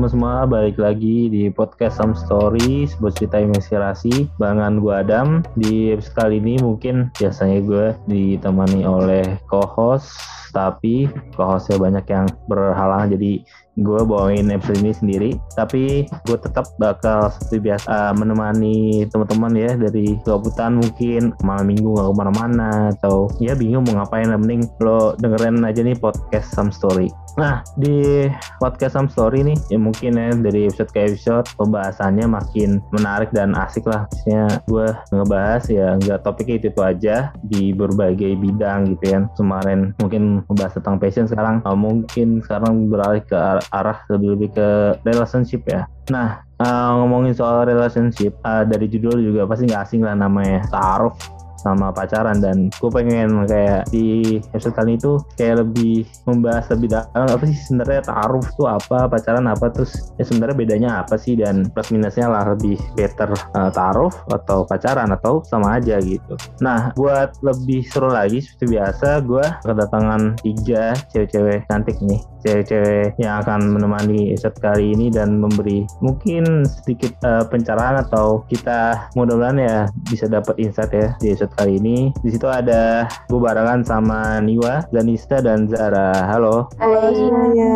Teman-teman semua, balik lagi di podcast Some Story, sebuah cerita yang menginspirasi. Barengan gue Adam. Di episode kali ini mungkin biasanya gue ditemani oleh co-host, tapi co-hostnya banyak yang berhalangan jadi gue bawain episode ini sendiri tapi gue tetap bakal seperti biasa uh, menemani teman-teman ya dari kegabutan mungkin malam minggu nggak ke mana-mana atau ya bingung mau ngapain mending lo dengerin aja nih podcast Some Story Nah, di podcast Some Story nih, ya mungkin ya dari episode ke episode pembahasannya makin menarik dan asik lah. Maksudnya gue ngebahas ya nggak topiknya itu, itu aja di berbagai bidang gitu ya. Kemarin mungkin membahas tentang passion, sekarang uh, mungkin sekarang beralih ke arah, arah lebih lebih ke relationship ya. Nah, uh, ngomongin soal relationship uh, dari judul juga pasti nggak asing lah namanya taruh sama pacaran. Dan gue pengen kayak di episode kali itu kayak lebih membahas lebih dalam apa sih sebenarnya taruh tuh apa pacaran apa terus ya sebenarnya bedanya apa sih dan plus minusnya lah lebih better uh, taruh atau pacaran atau sama aja gitu. Nah buat lebih seru lagi seperti biasa gue kedatangan tiga cewek-cewek cantik nih cewek-cewek yang akan menemani episode kali ini dan memberi mungkin sedikit uh, pencerahan atau kita mudah-mudahan ya bisa dapat insight ya di episode kali ini. Di situ ada gue barengan sama Niwa, Zanista dan Zara. Halo. Hai semuanya.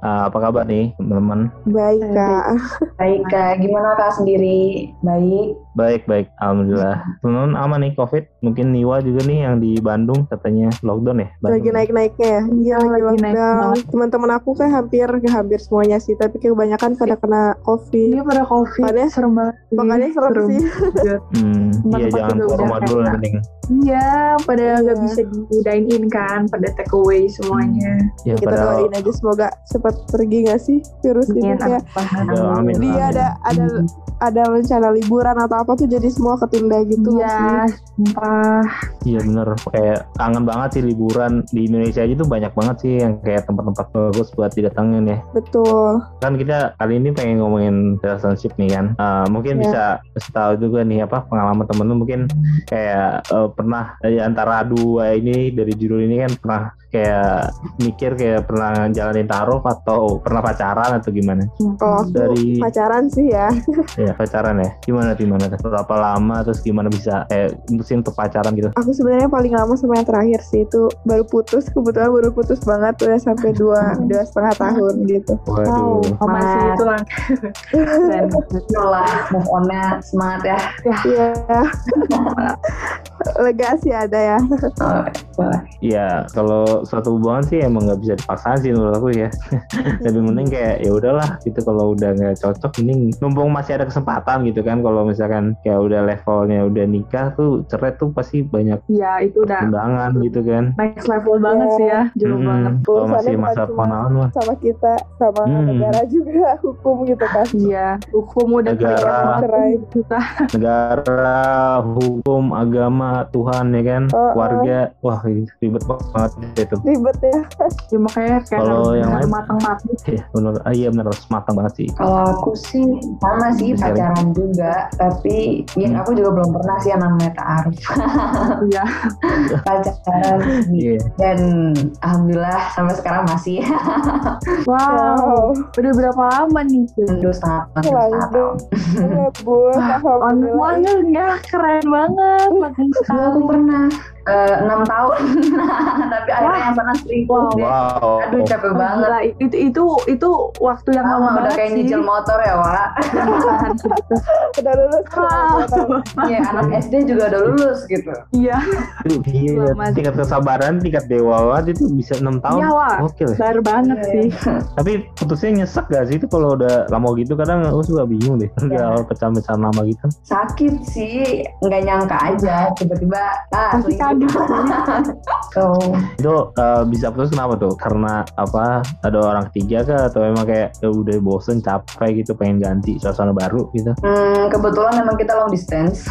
Uh, apa kabar nih teman-teman? Baik kak. Baik kak, gimana kak sendiri? Baik. Baik baik, alhamdulillah. Teman-teman aman nih COVID. Mungkin Niwa juga nih yang di Bandung katanya lockdown ya. Bandung. Lagi naik-naiknya ya. Iya lagi lagi naik lockdown. Teman-teman aku kayak hampir hampir semuanya sih, tapi kebanyakan pada kena covid. Iya pada covid. Makanya- serem banget. Makanya serem sih. Hmm, iya jangan keluar rumah dulu yang penting. Iya, pada Iya. nggak bisa di dine in kan, pada take away semuanya. Ya Kita padahal doain aja semoga cepat pergi gak sih virus ini Ya, amin. dia ada ada ada rencana liburan atau apa tuh jadi semua ketunda gitu Iya, sih? sumpah. Iya bener, kayak kangen banget sih liburan di Indonesia aja tuh banyak banget sih yang kayak tempat-tempat bagus buat didatengin ya. Betul. Kan kita kali ini pengen ngomongin relationship nih kan. Eh, mungkin Ya. bisa tahu juga nih apa pengalaman temen lu mungkin kayak eh, pernah di antara dua ini dari judul ini kan pernah kayak mikir kayak pernah jalanin taruh atau pernah pacaran atau gimana? Kalau aku Dari pacaran sih ya. ya pacaran ya. Gimana gimana? Berapa lama terus gimana bisa eh mutusin untuk pacaran gitu? Aku sebenarnya paling lama sama yang terakhir sih itu baru putus kebetulan baru putus banget udah sampai dua dua setengah tahun gitu. Waduh. Oh, masih Mas. itu lah. Dan itulah move on-nya semangat ya. Ya, Iya. Lega sih ada ya. oh, boleh. Iya, kalau suatu hubungan sih emang nggak bisa dipaksain sih menurut aku ya. Lebih mending kayak ya udahlah gitu kalau udah nggak cocok mending numpung masih ada kesempatan gitu kan kalau misalkan kayak udah levelnya udah nikah tuh cerai tuh pasti banyak Ya, itu udah undangan gitu kan. next level banget sih ya. Jauh Mm-mm. banget. Kalau masih masa pengenalan mah. sama kita sama Hmm. negara juga hukum gitu kan. Iya, hukum udah Negara. kayak Cerai. kita. negara, hukum, agama, Tuhan ya kan, Oh, oh. keluarga, wah ribet banget itu. Ribet ya. Ya makanya kayak Kalau yang lain? matang-matang. Iya benar, ah, iya benar harus matang banget sih. Kalau aku sih sama sih Bisa, pacaran juga, tapi ya Hmm. aku juga belum pernah sih yang namanya taaruf Iya. pacaran sih. Iya. Dan alhamdulillah sampai sekarang masih Wow. Udah berapa lama nih? dua setengah tahun. dua setengah tahun. Iya. Alhamdulillah. Ya keren banget. Makin Dulu aku pernah eh, enam tahun tapi akhirnya yang sana selingkuh Wow. deh. Wow. aduh capek Oh, banget gila, itu itu itu waktu yang lama udah kayak nyicil motor ya Wak Tahan gitu. Udah lulus. Iya anak SD juga udah lulus gitu Iya, gila. Tingkat kesabaran, tingkat dewa itu bisa enam tahun. Iya, Wak. Oke baru banget Iya. sih. Tapi putusnya nyesek gak sih itu kalau udah lama gitu kadang gue suka bingung deh. Udah Iya. awal pecah-pecahan lama gitu. sakit sih nggak nyangka aja tiba-tiba ah Tuh. Itu eh, bisa putus kenapa tuh? Karena apa? Ada orang ketiga kah atau emang kayak ya udah bosen capek gitu pengen ganti suasana baru gitu. Hmm, kebetulan memang kita long distance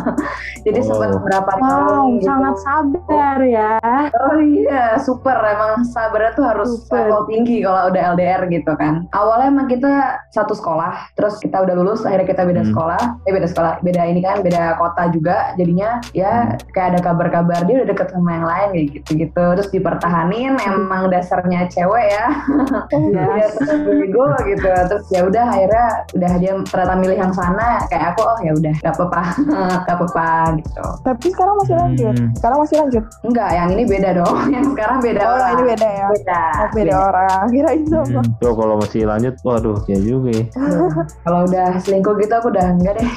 jadi Oh. sempat berapa Wow, tahun gitu. sangat sabar ya. Oh iya, super. Emang sabarnya tuh harus Super. level tinggi kalau udah LDR gitu kan. Awalnya emang kita satu sekolah, terus kita udah lulus, akhirnya kita beda Hmm. sekolah. Eh beda sekolah, beda ini kan, beda kota juga. Jadinya ya kayak ada kabar-kabar dia udah deket sama yang lain kayak gitu-gitu. Terus dipertahanin, emang dasarnya cewek ya. Iya. Dia terus bego gitu. Terus ya udah akhirnya udah dia ternyata milih yang sana. Kayak aku oh ya udah, gak apa-apa, gak apa-apa gitu. Tapi sekarang masih lanjut. Hmm. Sekarang masih lanjut. Enggak, yang ini beda dong. Yang sekarang beda Oh, orang. ini beda ya. Beda. Oh, beda orang. Kirain sama. Hmm. Tuh kalau masih lanjut, waduh ya juga ya. Kalau udah selingkuh gitu aku udah enggak deh.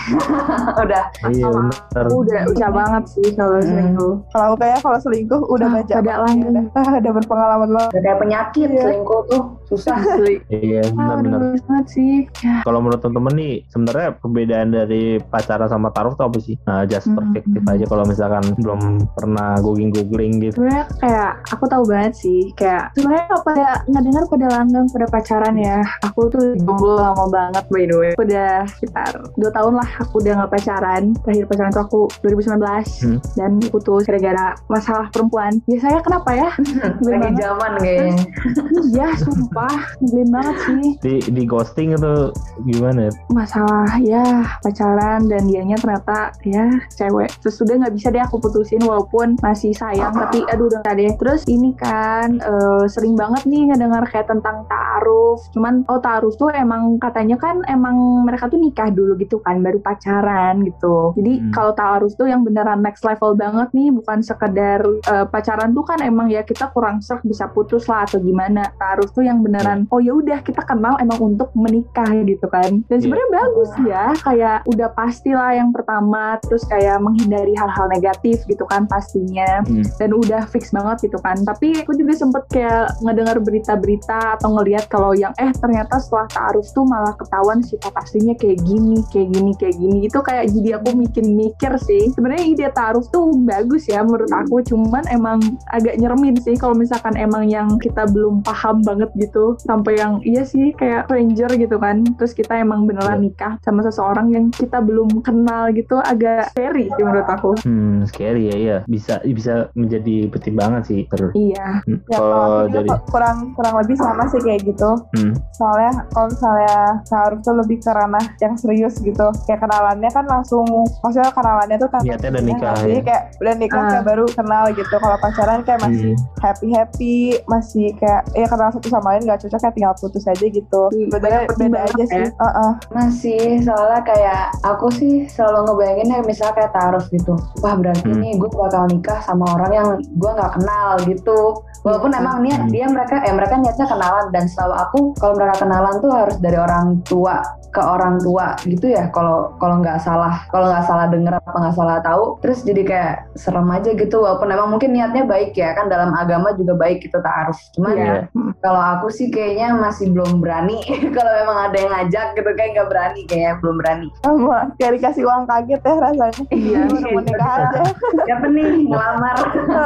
udah. Iya bener. Udah udah banget sih kalau Hmm. selingkuh. Kalau aku kayak kalau selingkuh udah Ah, baca. pada Ya udah, ah, udah berpengalaman banget. Udah kayak penyakit Iya. selingkuh tuh susah. Asli. Iya Ah, benar-benar. udah banget sih. Ya. Kalau menurut temen-temen nih, sebenarnya perbedaan dari pacaran sama taruh tuh apa sih? Nah, just Hmm. perspektif aja kalau misalkan belum pernah googling-googling gitu. sebenarnya kayak aku tahu banget sih kayak sebenarnya kalau pada ngedengar pada langgeng pada pacaran ya aku tuh jomblo lama banget by the way udah sekitar dua tahun lah aku udah nggak pacaran terakhir pacaran tuh aku 2019 Hmm. dan putus gara-gara masalah perempuan ya saya kenapa ya Lagi zaman kayaknya. iya sumpah nyebelin banget sih. Di, di ghosting itu gimana? Masalah ya pacaran dan dianya ternyata ya cewek. Terus udah nggak bisa deh aku putusin walaupun masih sayang tapi aduh udah deh. Terus ini kan eh, sering banget nih ngedengar kayak tentang ta'aruf. Cuman oh ta'aruf tuh emang katanya kan emang mereka tuh nikah dulu gitu kan baru pacaran gitu. Jadi Hmm. kalau ta'aruf tuh yang beneran next level banget nih bukan sekedar eh, pacaran tuh kan emang ya kita kurang serk bisa putus lah atau gimana. Ta'aruf tuh yang beneran oh ya udah kita kenal emang untuk menikah gitu kan. Dan Iya. sebenarnya bagus ya kayak udah pastilah yang pertama terus kayak menghindari hal-hal negatif gitu kan pastinya. Hmm. dan udah fix banget gitu kan. Tapi aku juga sempet kayak ngedengar berita-berita atau ngelihat kalau yang eh ternyata setelah ta'aruf tuh malah ketahuan sifat aslinya kayak gini kayak gini kayak gini. Itu kayak jadi aku mikir-mikir sih. Sebenarnya ide ta'aruf tuh bagus ya menurut aku cuman emang agak nyeremin sih kalau misalkan emang yang kita belum paham banget gitu sampai yang iya sih kayak stranger gitu kan terus kita emang beneran nikah sama seseorang yang kita belum kenal gitu agak scary sih menurut aku Hmm, scary ya, iya. Bisa bisa menjadi pertimbangan sih. Terus. iya Hmm, Ya kalau juga dari, kurang kurang lebih sama sih kayak gitu. hmm, Soalnya kalau misalnya taruh tuh lebih ke ranah yang serius gitu. Kayak kenalannya kan langsung, maksudnya kenalannya tuh tanpa niatnya udah nikah Jadi ya. kayak udah nikah Ah. kayak baru kenal gitu. Kalau pacaran kayak masih Hmm. happy happy, masih kayak ya kenal satu sama lain gak cocok kayak tinggal putus aja gitu. Iya, Sebenarnya banyak beda aja pertimbangan sih. ya. Heeh. Masih soalnya kayak aku sih selalu ngebayangin ya misalnya kayak taruh gitu. Wah berarti Hmm. nih gue bakal nikah sama orang yang gue nggak kenal gitu. Walaupun Iya. emang niat Hmm. dia mereka eh mereka niatnya kenalan dan setahu aku kalau mereka kenalan tuh harus dari orang tua ke orang tua gitu ya kalau kalau nggak salah kalau nggak salah denger apa nggak salah tahu terus jadi kayak serem aja gitu walaupun emang mungkin niatnya baik ya kan dalam agama juga baik gitu taaruf cuman Iya. ya kalau aku sih kayaknya masih belum berani kalau memang ada yang ngajak gitu kayak nggak berani kayaknya belum berani Sama kayak dikasih uang kaget ya rasanya. Iya, Udah mau nikah aja. siapa nih ngelamar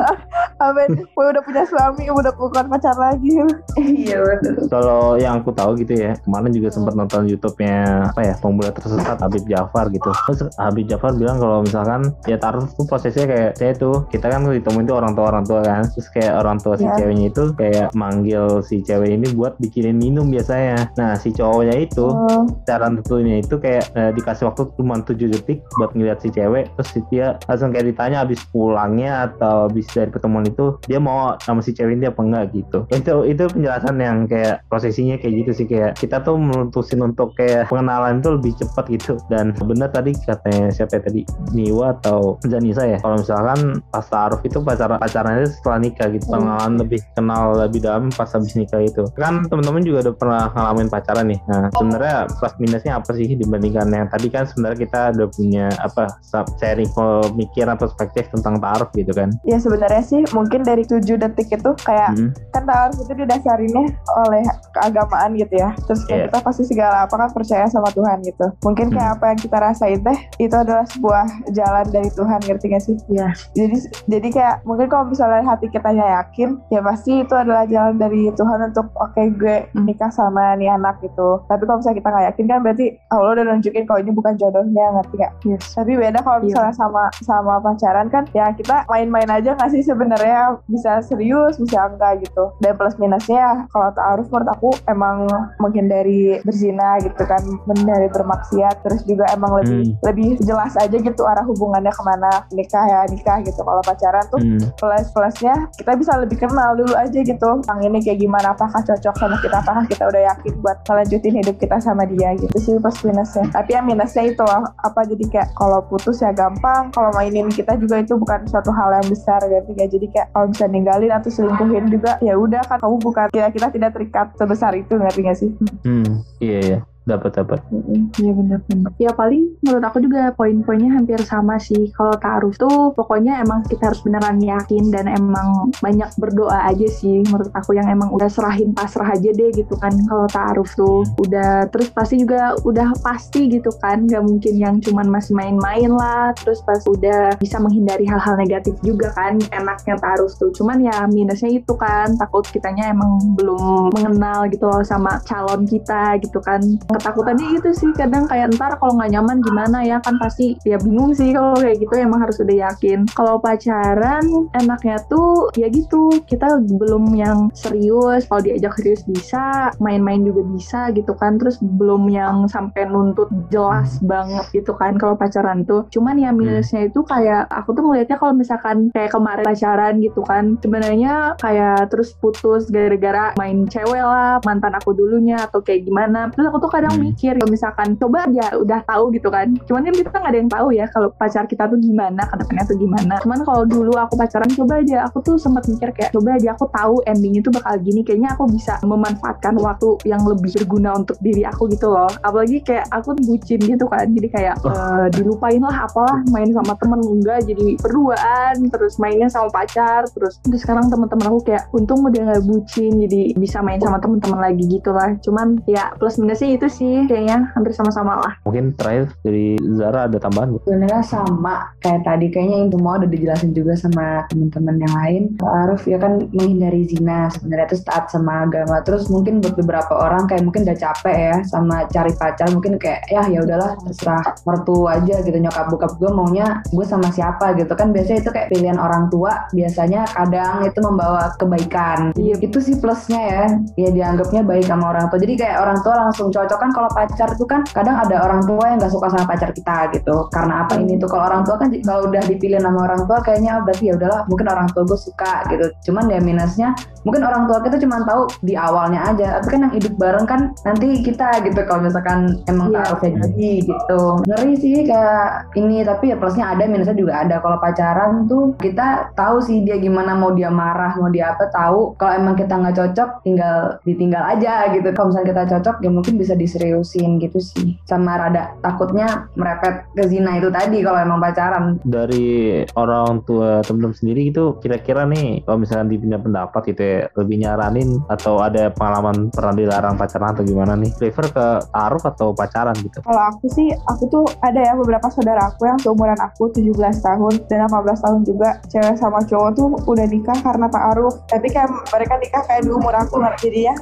Apa udah punya suami, udah bukan pacar lagi. iya betul Kalau yang aku tahu gitu ya, kemarin juga sempat nonton YouTube-nya apa ya, pemula tersesat Habib Jafar gitu. Terus Habib Jafar bilang kalau misalkan ya taruh tuh prosesnya kayak saya tuh kita kan ditemuin tuh orang tua orang tua kan, terus kayak orang tua si Ya. ceweknya itu kayak manggil si cewek ini buat bikinin minum biasanya. Nah si cowoknya itu Oh, cara tentunya itu kayak eh, dikasih waktu cuma 7 detik buat ngeliat si cewek terus si dia langsung kayak ditanya habis pulangnya atau habis dari pertemuan itu dia mau sama si cewek ini apa enggak gitu itu itu penjelasan yang kayak prosesinya kayak gitu sih kayak kita tuh memutusin untuk kayak pengenalan itu lebih cepat gitu dan benar tadi katanya siapa ya tadi Niwa atau Zanisa ya kalau misalkan pas taruh itu pacaran pacarannya setelah nikah gitu Hmm. pengenalan lebih kenal lebih dalam pas habis nikah itu kan teman-teman juga udah pernah ngalamin pacaran nih nah sebenarnya plus minusnya apa sih dibandingkan yang tadi kan sebenarnya kita udah punya apa sharing pemikiran perspektif tentang taruh gitu kan Ya sebenarnya sih mungkin dari 7 detik itu kayak Hmm. kan taruh itu didasarinnya oleh keagamaan gitu ya. Terus kayak Iya. kita pasti segala apa kan percaya sama Tuhan gitu. Mungkin kayak Hmm. apa yang kita rasain teh itu adalah sebuah jalan dari Tuhan ngerti gak sih? Iya. Jadi jadi kayak mungkin kalau misalnya hati kita yakin ya pasti itu adalah jalan dari Tuhan untuk oke gue Hmm. nikah sama nih anak gitu. Tapi kalau misalnya kita nggak yakin kan berarti Allah udah nunjukin kalau ini bukan jodohnya ngerti gak? Yes. Tapi beda kalau Iya. misalnya sama sama pacaran kan ya kita main-main aja nggak sih sebenarnya bisa serius bisa enggak gitu. Dan plus minusnya kalau taaruf menurut aku emang menghindari berzina gitu kan, menghindari bermaksiat terus juga emang lebih Hmm. lebih jelas aja gitu arah hubungannya ke mana nikah ya nikah gitu. Kalau pacaran tuh Hmm. plus plusnya kita bisa lebih kenal dulu aja gitu. Yang ini kayak gimana apakah cocok sama kita apakah kita udah yakin buat ngelanjutin hidup kita sama dia gitu sih plus minusnya. Tapi yang minusnya itu loh, apa jadi kayak kalau putus ya gampang, kalau mainin kita juga itu bukan suatu hal yang besar gitu ya. Jadi kayak kalau bisa ninggalin atau selingkuhin juga ya udah kan kamu bukan kita kita tidak terikat sebesar itu ngerti gak sih? Hmm. Iya iya dapat dapat Iya benar-benar. Ya paling menurut aku juga poin-poinnya hampir sama sih. Kalau taruh tuh pokoknya emang kita harus beneran yakin dan emang banyak berdoa aja sih. Menurut aku yang emang udah serahin pasrah aja deh gitu kan. Kalau taruh tuh udah terus pasti juga udah pasti gitu kan. Gak mungkin yang cuman masih main-main lah. Terus pas udah bisa menghindari hal-hal negatif juga kan. Enaknya taruh tuh. Cuman ya minusnya itu kan takut kitanya emang belum mengenal gitu loh sama calon kita gitu kan ketakutannya itu sih kadang kayak ntar kalau nggak nyaman gimana ya kan pasti ya bingung sih kalau kayak gitu emang harus udah yakin. Kalau pacaran enaknya tuh ya gitu kita belum yang serius kalau diajak serius bisa main-main juga bisa gitu kan terus belum yang sampai nuntut jelas banget gitu kan kalau pacaran tuh. Cuman ya minusnya itu kayak aku tuh ngelihatnya kalau misalkan kayak kemarin pacaran gitu kan sebenarnya kayak terus putus gara-gara main cewek lah mantan aku dulunya atau kayak gimana. Terus aku tuh kadang Hmm. mikir kalau misalkan coba aja udah tahu gitu kan. Cuman kan kita nggak ada yang tahu ya kalau pacar kita tuh gimana ke depannya tuh gimana. Cuman kalau dulu aku pacaran coba aja. Aku tuh sempat mikir kayak coba aja aku tahu endingnya tuh bakal gini. Kayaknya aku bisa memanfaatkan waktu yang lebih berguna untuk diri aku gitu loh. Apalagi kayak aku bucin gitu kan. Jadi kayak Oh. eh, dilupain lah apalah main sama temen enggak jadi berduaan terus mainnya sama pacar terus. Terus sekarang teman-teman aku kayak untung udah nggak bucin jadi bisa main sama teman-teman lagi gitu lah. Cuman ya plus minusnya itu sih kayaknya hampir sama-sama lah. Mungkin terakhir dari Zara ada tambahan? Bu? sebenarnya sama. Kayak tadi kayaknya yang semua udah dijelasin juga sama teman-teman yang lain. Arif ya kan menghindari zina sebenarnya terus taat sama agama. Terus mungkin buat beberapa orang kayak mungkin udah capek ya sama cari pacar mungkin kayak ya ya udahlah terserah mertu aja gitu. Nyokap bokap gue maunya gue sama siapa? gitu. Kan biasanya itu kayak pilihan orang tua biasanya kadang itu membawa kebaikan. Iya. itu sih plusnya ya. Ya dianggapnya baik sama orang tua. Jadi kayak orang tua langsung cocok kan kalau pacar tuh kan kadang ada orang tua yang nggak suka sama pacar kita gitu. Karena apa ini tuh? Kalau orang tua kan kalau udah dipilih sama orang tua kayaknya oh, berarti ya udahlah mungkin orang tua gue suka gitu. Cuman ya minusnya mungkin orang tua kita cuma tahu di awalnya aja. Tapi kan yang hidup bareng kan nanti kita gitu kalau misalkan emang Iya. taruhnya jadi gitu. Ngeri sih kayak ini. Tapi ya plusnya ada minusnya juga ada. Kalau pacaran tuh kita tahu sih dia gimana mau dia marah mau dia apa tahu. Kalau emang kita nggak cocok tinggal ditinggal aja gitu. Kalau misalnya kita cocok ya mungkin bisa diseriusin gitu sih. Sama rada takutnya merepet ke zina itu tadi kalau emang pacaran. Dari orang tua temen-temen sendiri gitu kira-kira nih kalau misalnya dipindah pendapat gitu ya lebih nyaranin atau ada pengalaman pernah dilarang pacaran atau gimana nih? Prefer ke taruh atau pacaran gitu? Kalau aku sih, aku tuh ada ya beberapa saudara aku yang seumuran aku 17 tahun dan 18 tahun juga. Cewek sama cowok tuh udah nikah karena ta'aruf. Tapi kayak mereka nikah kayak di umur aku nggak jadi ya.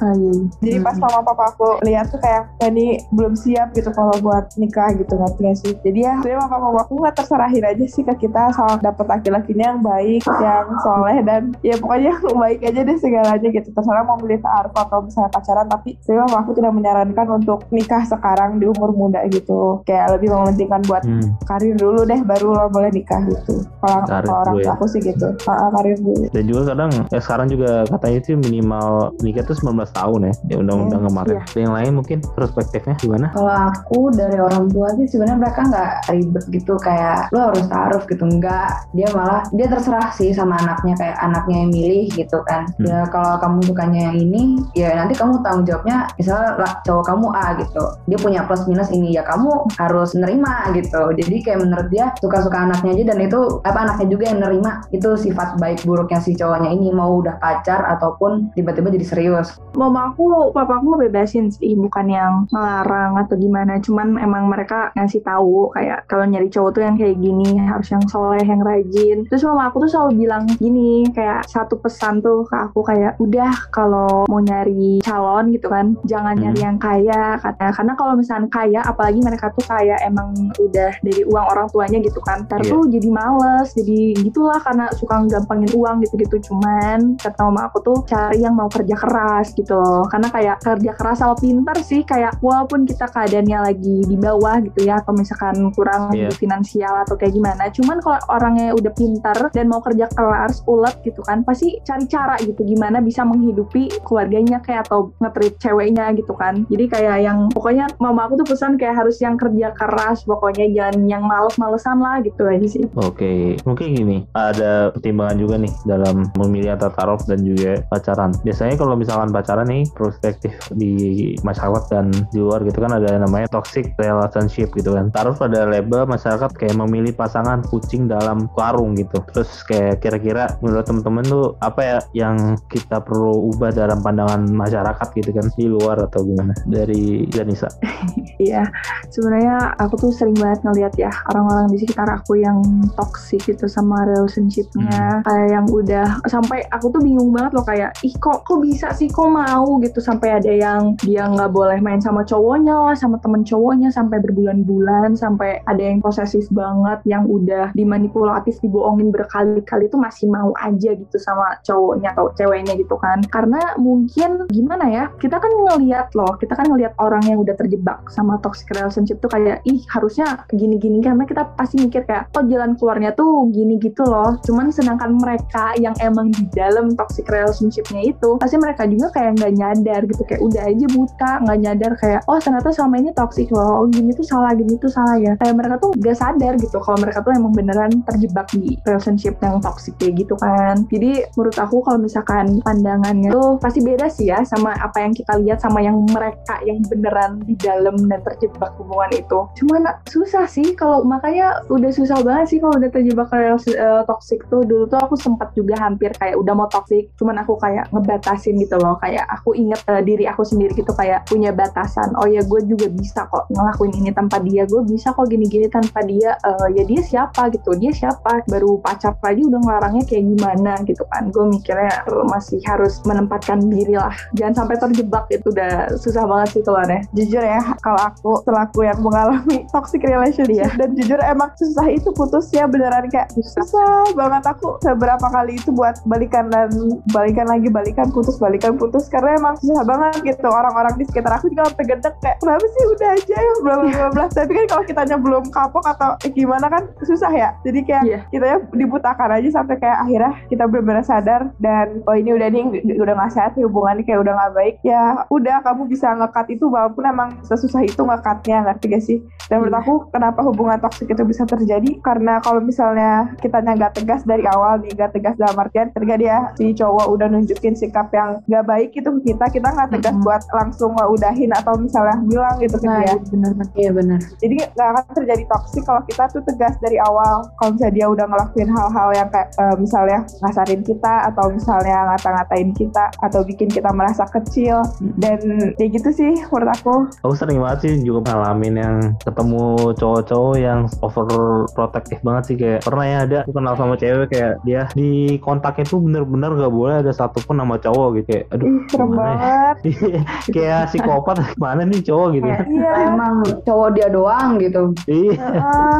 Jadi pas mama papa aku lihat tuh kayak Dani belum siap gitu kalau buat nikah gitu ngerti gak sih. Jadi ya sebenarnya mama papa aku nggak terserahin aja sih ke kita soal dapet laki-lakinya yang baik, yang soleh dan ya pokoknya yang baik aja deh segalanya gitu. Terserah mau milih ta'aruf atau misalnya pacaran tapi sebenarnya mama aku tidak menyarankan untuk nikah sekarang di umur muda gitu. Kayak lebih mementingkan buat Hmm. karir dulu deh baru lo boleh nikah gitu. Kalau orang tua ya. aku sih gitu. Ah, karir dulu. dan juga kadang ya sekarang juga katanya itu minimal nikah tuh 19 tahun ya di undang-undang Hmm, kemarin iya. Yang lain mungkin terus perspektifnya gimana? Kalau aku dari orang tua sih sebenarnya mereka nggak ribet gitu kayak lo harus taruh gitu enggak. Dia malah dia terserah sih sama anaknya kayak anaknya yang milih gitu kan. Hmm. Ya kalau kamu sukanya yang ini ya nanti kamu tanggung jawabnya misalnya lah, cowok kamu A gitu. Dia punya plus minus ini ya kamu harus nerima gitu. Jadi kayak menurut dia suka-suka anaknya aja dan itu apa anaknya juga yang nerima itu sifat baik buruknya si cowoknya ini mau udah pacar ataupun tiba-tiba jadi serius. Mama aku, papa aku bebasin sih, bukan yang melarang atau gimana. Cuman emang mereka ngasih tahu kayak kalau nyari cowok tuh yang kayak gini harus yang soleh, yang rajin. Terus mama aku tuh selalu bilang gini, kayak satu pesan tuh ke aku kayak udah kalau mau nyari calon gitu kan, jangan Hmm. nyari yang kaya katanya. Karena kalau misalnya kaya, apalagi mereka tuh kayak emang udah dari uang orang tuanya gitu kan. Ntar Iya. tuh jadi males, jadi gitulah karena suka gampangin uang gitu-gitu. Cuman kata mama aku tuh cari yang mau kerja keras gitu loh. Karena kayak kerja keras sama pintar sih kayak walaupun kita keadaannya lagi di bawah gitu ya atau misalkan kurang di finansial atau kayak gimana. Cuman kalau orangnya udah pintar dan mau kerja keras ulet gitu kan pasti cari cara gitu gimana bisa menghidupi keluarganya kayak atau ngetrit ceweknya gitu kan. Jadi kayak yang pokoknya mama aku tuh pesan kayak harus yang kerja keras pokoknya jangan yang males-malesan lah gitu aja sih. Oke, mungkin gini, ada pertimbangan juga nih dalam memilih antara taruh dan juga pacaran. Biasanya kalau misalkan pacaran nih, perspektif di masyarakat dan di luar gitu kan ada yang namanya toxic relationship gitu kan. Taruh pada label masyarakat kayak memilih pasangan kucing dalam karung gitu. Terus kayak kira-kira menurut temen-temen tuh apa ya yang kita perlu ubah dalam pandangan masyarakat gitu kan di luar atau gimana? Dari Janisa. Iya, sebenarnya aku tuh sering banget ngeliat ya orang-orang di sekitar aku yang toxic gitu sama relationshipnya, kayak yang udah sampai aku tuh bingung banget loh kayak, ih kok kok bisa sih kok mau gitu sampai ada yang dia nggak boleh main sama cowoknya lah, sama temen cowoknya sampai berbulan-bulan, sampai ada yang posesif banget, yang udah dimanipulatif, dibohongin berkali-kali tuh masih mau aja gitu sama cowoknya atau ceweknya gitu kan, karena mungkin gimana ya, kita kan ngeliat loh, kita kan ngeliat orang yang udah terjebak sama toxic relationship tuh kayak ih harusnya gini-gini karena kita pasti mikir kayak oh jalan keluarnya tuh gini gitu loh. Cuman sedangkan mereka yang emang di dalam toxic relationshipnya itu pasti mereka juga kayak nggak nyadar gitu kayak udah aja buta nggak nyadar kayak oh ternyata selama ini toxic loh oh gini tuh salah gini tuh salah ya kayak mereka tuh gak sadar gitu kalau mereka tuh emang beneran terjebak di relationship yang toxic kayak gitu kan jadi menurut aku kalau misalkan pandangannya tuh pasti beda sih ya sama apa yang kita lihat sama yang mereka yang beneran di dalam dan terjebak hubungan itu. Cuman susah sih kalau makanya udah susah banget sih kalau udah terjebak relasi eh, toxic tuh. Dulu tuh aku sempat juga hampir kayak udah mau toxic, cuman aku kayak ngebatasin gitu loh. Kayak aku inget eh, diri aku sendiri gitu kayak punya batasan. Oh ya gue juga bisa kok ngelakuin ini tanpa dia. Gue bisa kok gini-gini tanpa dia. Eh, ya dia siapa gitu? Dia siapa? Baru pacar aja udah ngelarangnya kayak gimana gitu kan? Gue mikirnya masih harus menempatkan diri lah. Jangan sampai terjebak itu udah susah banget sih keluarnya. jujur ya kalau aku selaku yang mengalami toxic relationship dan jujur emang susah itu putusnya beneran kayak susah banget aku seberapa kali itu buat balikan dan balikan lagi balikan putus balikan putus karena emang susah banget gitu orang-orang di sekitar aku juga sampai gedek kayak kenapa sih udah aja ya bla bla tapi kan kalau kitanya belum kapok atau eh, gimana kan susah ya jadi kayak Iya. kita ya dibutakan aja sampai kayak akhirnya kita benar-benar sadar dan oh ini udah nih udah nggak sehat hubungannya kayak udah nggak baik ya udah kamu bisa ngekat itu walaupun emang sesusah itu ngekatnya ngerti gak sih dan menurut Iya. aku kenapa hubungan toksik itu bisa terjadi karena kalau misalnya kita nggak tegas dari awal nih nggak tegas dalam artian ketika dia si cowok udah nunjukin sikap yang nggak baik itu kita kita nggak tegas Mm-mm. buat langsung ngeudahin atau misalnya bilang gitu ke Nah, dia bener banget. Iya benar. jadi nggak akan terjadi toksik kalau kita tuh tegas dari awal. Kalau misalnya dia udah ngelakuin hal-hal yang kayak eh, misalnya ngasarin kita atau misalnya ngata-ngatain kita atau bikin kita merasa kecil. Dan kayak gitu sih menurut aku. Aku sering banget sih juga ngalamin yang ketemu cowok-cowok yang overprotective banget sih. Kayak pernah ya ada aku kenal sama cewek kayak dia di kontaknya tuh bener-bener gak boleh ada satupun nama cowok gitu. Kayak aduh ih serem ya? banget. Kayak psikopat mana nih cowok gitu ya? Iya. Emang cowok dia doang gitu. iya. Heeh.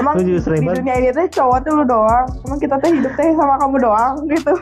emang di dunia ini tuh cowok tuh lu doang. Emang kita tuh hidup teh sama kamu doang gitu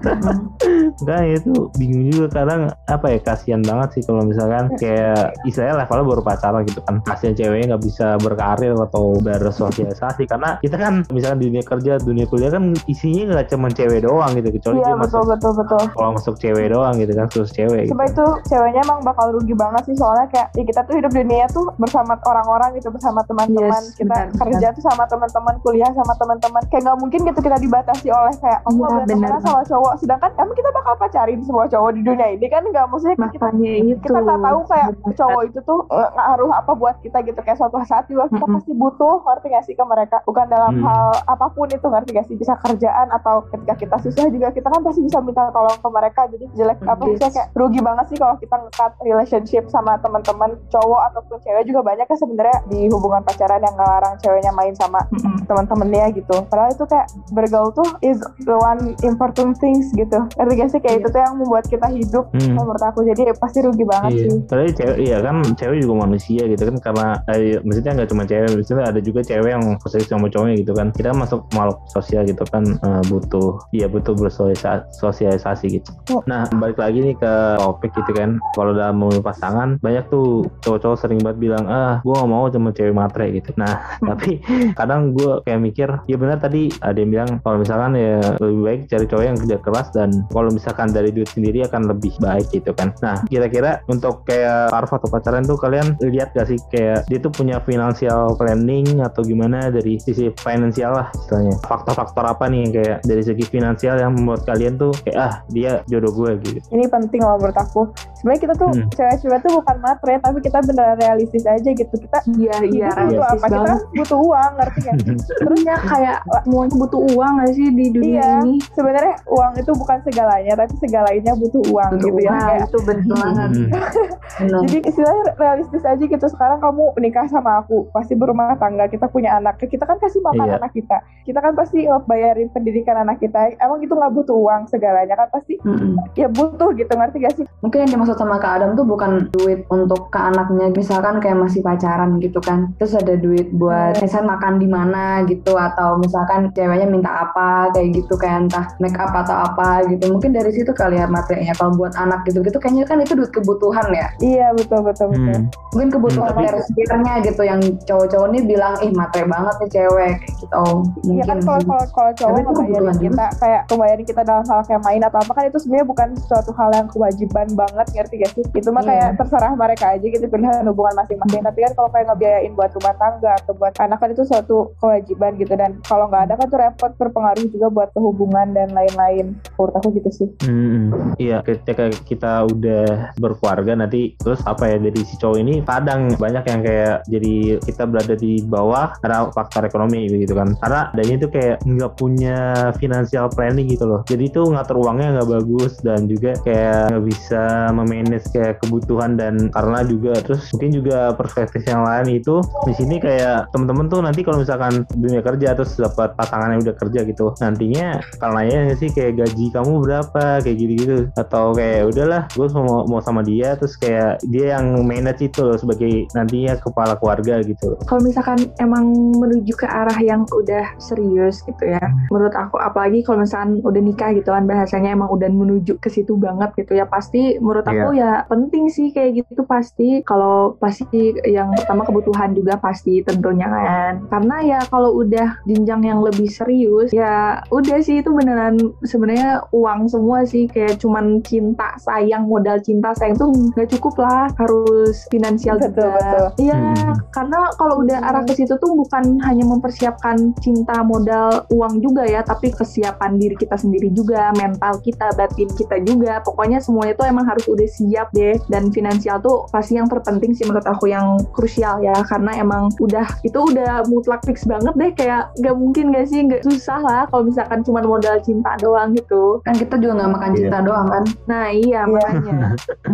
enggak itu bingung juga. Kadang apa ya kasihan banget sih kalau misalkan kayak istilahnya levelnya baru pacaran gitu kan. Kasihan ceweknya nggak bisa berkarir atau bersosialisasi. Karena kita kan misalkan di dunia kerja dunia kuliah kan isinya nggak cuma cewek doang gitu. Kecuali iya dia betul masuk betul betul kalau masuk cewek doang gitu kan terus cewek gitu. Coba itu ceweknya emang bakal rugi banget sih. Soalnya kayak ya kita tuh hidup di dunia tuh bersama orang-orang gitu bersama teman-teman. Yes, kita benar, kerja tuh sama teman-teman kuliah sama teman-teman. Kayak nggak mungkin gitu kita dibatasi oleh kayak nggak boleh benar. temenan sama cowok sedangkan emang kita bakal pacarin semua cowok di dunia ini kan nggak maksudnya kita makanya itu kita nggak tahu kayak cowok itu tuh eh, ngaruh apa buat kita gitu kayak suatu saat juga kita Mm-mm. pasti butuh ngerti gak sih ke mereka bukan dalam Hmm. hal apa pun itu ngerti gak sih bisa kerjaan atau ketika kita susah juga kita kan pasti bisa minta tolong ke mereka jadi jelek Mm, apa maksudnya yes. kayak rugi banget sih kalau kita ngekat relationship sama teman-teman cowok ataupun cewek juga banyak kan sebenarnya di hubungan pacaran yang ngelarang ceweknya main sama Mm-mm. teman-temannya gitu padahal itu kayak bergaul tuh is the one important things gitu ngerti gak sih kayak Iya. itu tuh yang membuat kita hidup Hmm. menurut aku jadi ya pasti rugi banget Iya, sih Padahal cewek, iya kan cewek juga manusia gitu kan karena eh, maksudnya nggak cuma cewek, maksudnya ada juga cewek yang posesif sama cowoknya gitu kan. Kita masuk makhluk sosial gitu kan eh, butuh, iya butuh bersosialisasi gitu. Oh. Nah balik lagi nih ke topik gitu kan, kalau dalam memilih pasangan banyak tuh cowok-cowok sering banget bilang ah gue gak mau sama cewek matre gitu. Nah tapi kadang gue kayak mikir ya benar tadi ada yang bilang kalau misalkan ya lebih baik cari cowok yang kerja keras dan kalau misalkan dari duit sendiri akan lebih baik gitu kan. Nah kira-kira untuk kayak Arf atau pacaran tuh kalian lihat gak sih kayak dia tuh punya financial planning atau gimana dari sisi finansial lah istilahnya? Faktor-faktor apa nih yang kayak dari segi finansial yang membuat kalian tuh kayak ah dia jodoh gue gitu? Ini penting loh menurut aku. Sebenarnya kita tuh Hmm. cewek-cewek tuh bukan matre tapi kita beneran realistis aja gitu. Kita iya iya butuh realistis apa? Kita banget. butuh uang ngerti gak sih terus ya kayak semuanya butuh uang gak sih di dunia Iya. ini? sebenarnya uang itu bukan segalanya tapi segalanya butuh uang Butuh gitu ya nah kayak itu banget Hmm. Benar. jadi istilahnya realistis aja gitu sekarang kamu nikah sama aku pasti berumah tangga kita punya anak kita kan kasih makan Iya. anak kita kita kan pasti bayarin pendidikan anak kita emang itu nggak butuh uang segalanya kan pasti Mm-mm. ya butuh gitu ngerti gak sih Mungkin yang dimaksud sama Kak Adam tuh bukan duit untuk ke anaknya, misalkan kayak masih pacaran gitu kan. Terus ada duit buat misalnya makan di mana gitu atau misalkan ceweknya minta apa kayak gitu kayak entah make up atau apa gitu. Mungkin dari situ kali ya materinya. Kalau buat anak gitu-gitu kayaknya kan itu duit kebutuhan ya. iya betul betul betul Hmm. Mungkin kebutuhan Hmm, tapi- tersiernya gitu yang cowok-cowok ini bilang ih matre banget nih cewek gitu. Oh, Iya mungkin kan kalau kalau kalau cowok itu ngebayarin kita kayak ngebayarin kita dalam hal kayak main atau apa kan itu sebenarnya bukan suatu hal yang kewajiban banget ngerti gak sih? Itu mah Iya. kayak terserah mereka aja gitu pilihan hubungan masing-masing. Tapi kan kalau kayak ngebiayain buat rumah tangga atau buat anak kan itu suatu kewajiban gitu dan kalau nggak ada kan tuh repot berpengaruh juga buat kehubungan dan lain-lain. Menurut aku gitu sih. Hmm, iya ketika kita udah berkeluarga nanti terus apa ya dari si cowok ini kadang banyak yang kayak jadi kita berada di bawah karena faktor ekonomi gitu kan. Karena adanya itu kayak nggak punya financial planning gitu loh. Jadi itu ngatur uangnya nggak bagus dan juga kayak nggak bisa memanage kayak kebutuhan dan karena juga terus mungkin juga perspektif yang lain itu di sini kayak temen-temen tuh nanti kalau misalkan dunia kerja terus dapat pasangan yang udah kerja gitu nantinya kalau nanya sih kayak gaji kamu berapa kayak gitu-gitu. Atau kayak udahlah gue mau mau sama dia terus kayak dia yang manage itu loh sebagai nantinya kepala keluarga gitu kalau misalkan emang menuju ke arah yang udah serius gitu ya menurut aku apalagi kalau misalkan udah nikah gitu kan bahasanya emang udah menuju ke situ banget gitu ya pasti menurut aku ya penting sih kayak gitu pasti. Kalau pasti yang pertama kebutuhan juga pasti tentunya kan. Karena ya kalau udah jenjang yang lebih serius ya udah sih itu beneran sebenarnya uang semua sih kayak cuman cinta sayang modal cinta sayang tuh nggak cukup lah harus finansial Betul, juga betul. iya Hmm. karena kalau udah arah ke situ tuh bukan hanya mempersiapkan cinta modal uang juga ya tapi kesiapan diri kita sendiri juga mental kita batin kita juga pokoknya semuanya tuh emang harus udah siap deh dan finansial tuh pasti yang terpenting sih menurut aku yang krusial ya karena emang udah itu udah mutlak fix banget deh kayak nggak mungkin gak sih nggak susah lah kalau misalkan cuma modal cinta doang gitu kan kita juga nggak makan Iya. cinta doang kan. nah iya Iya. makanya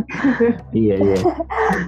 iya iya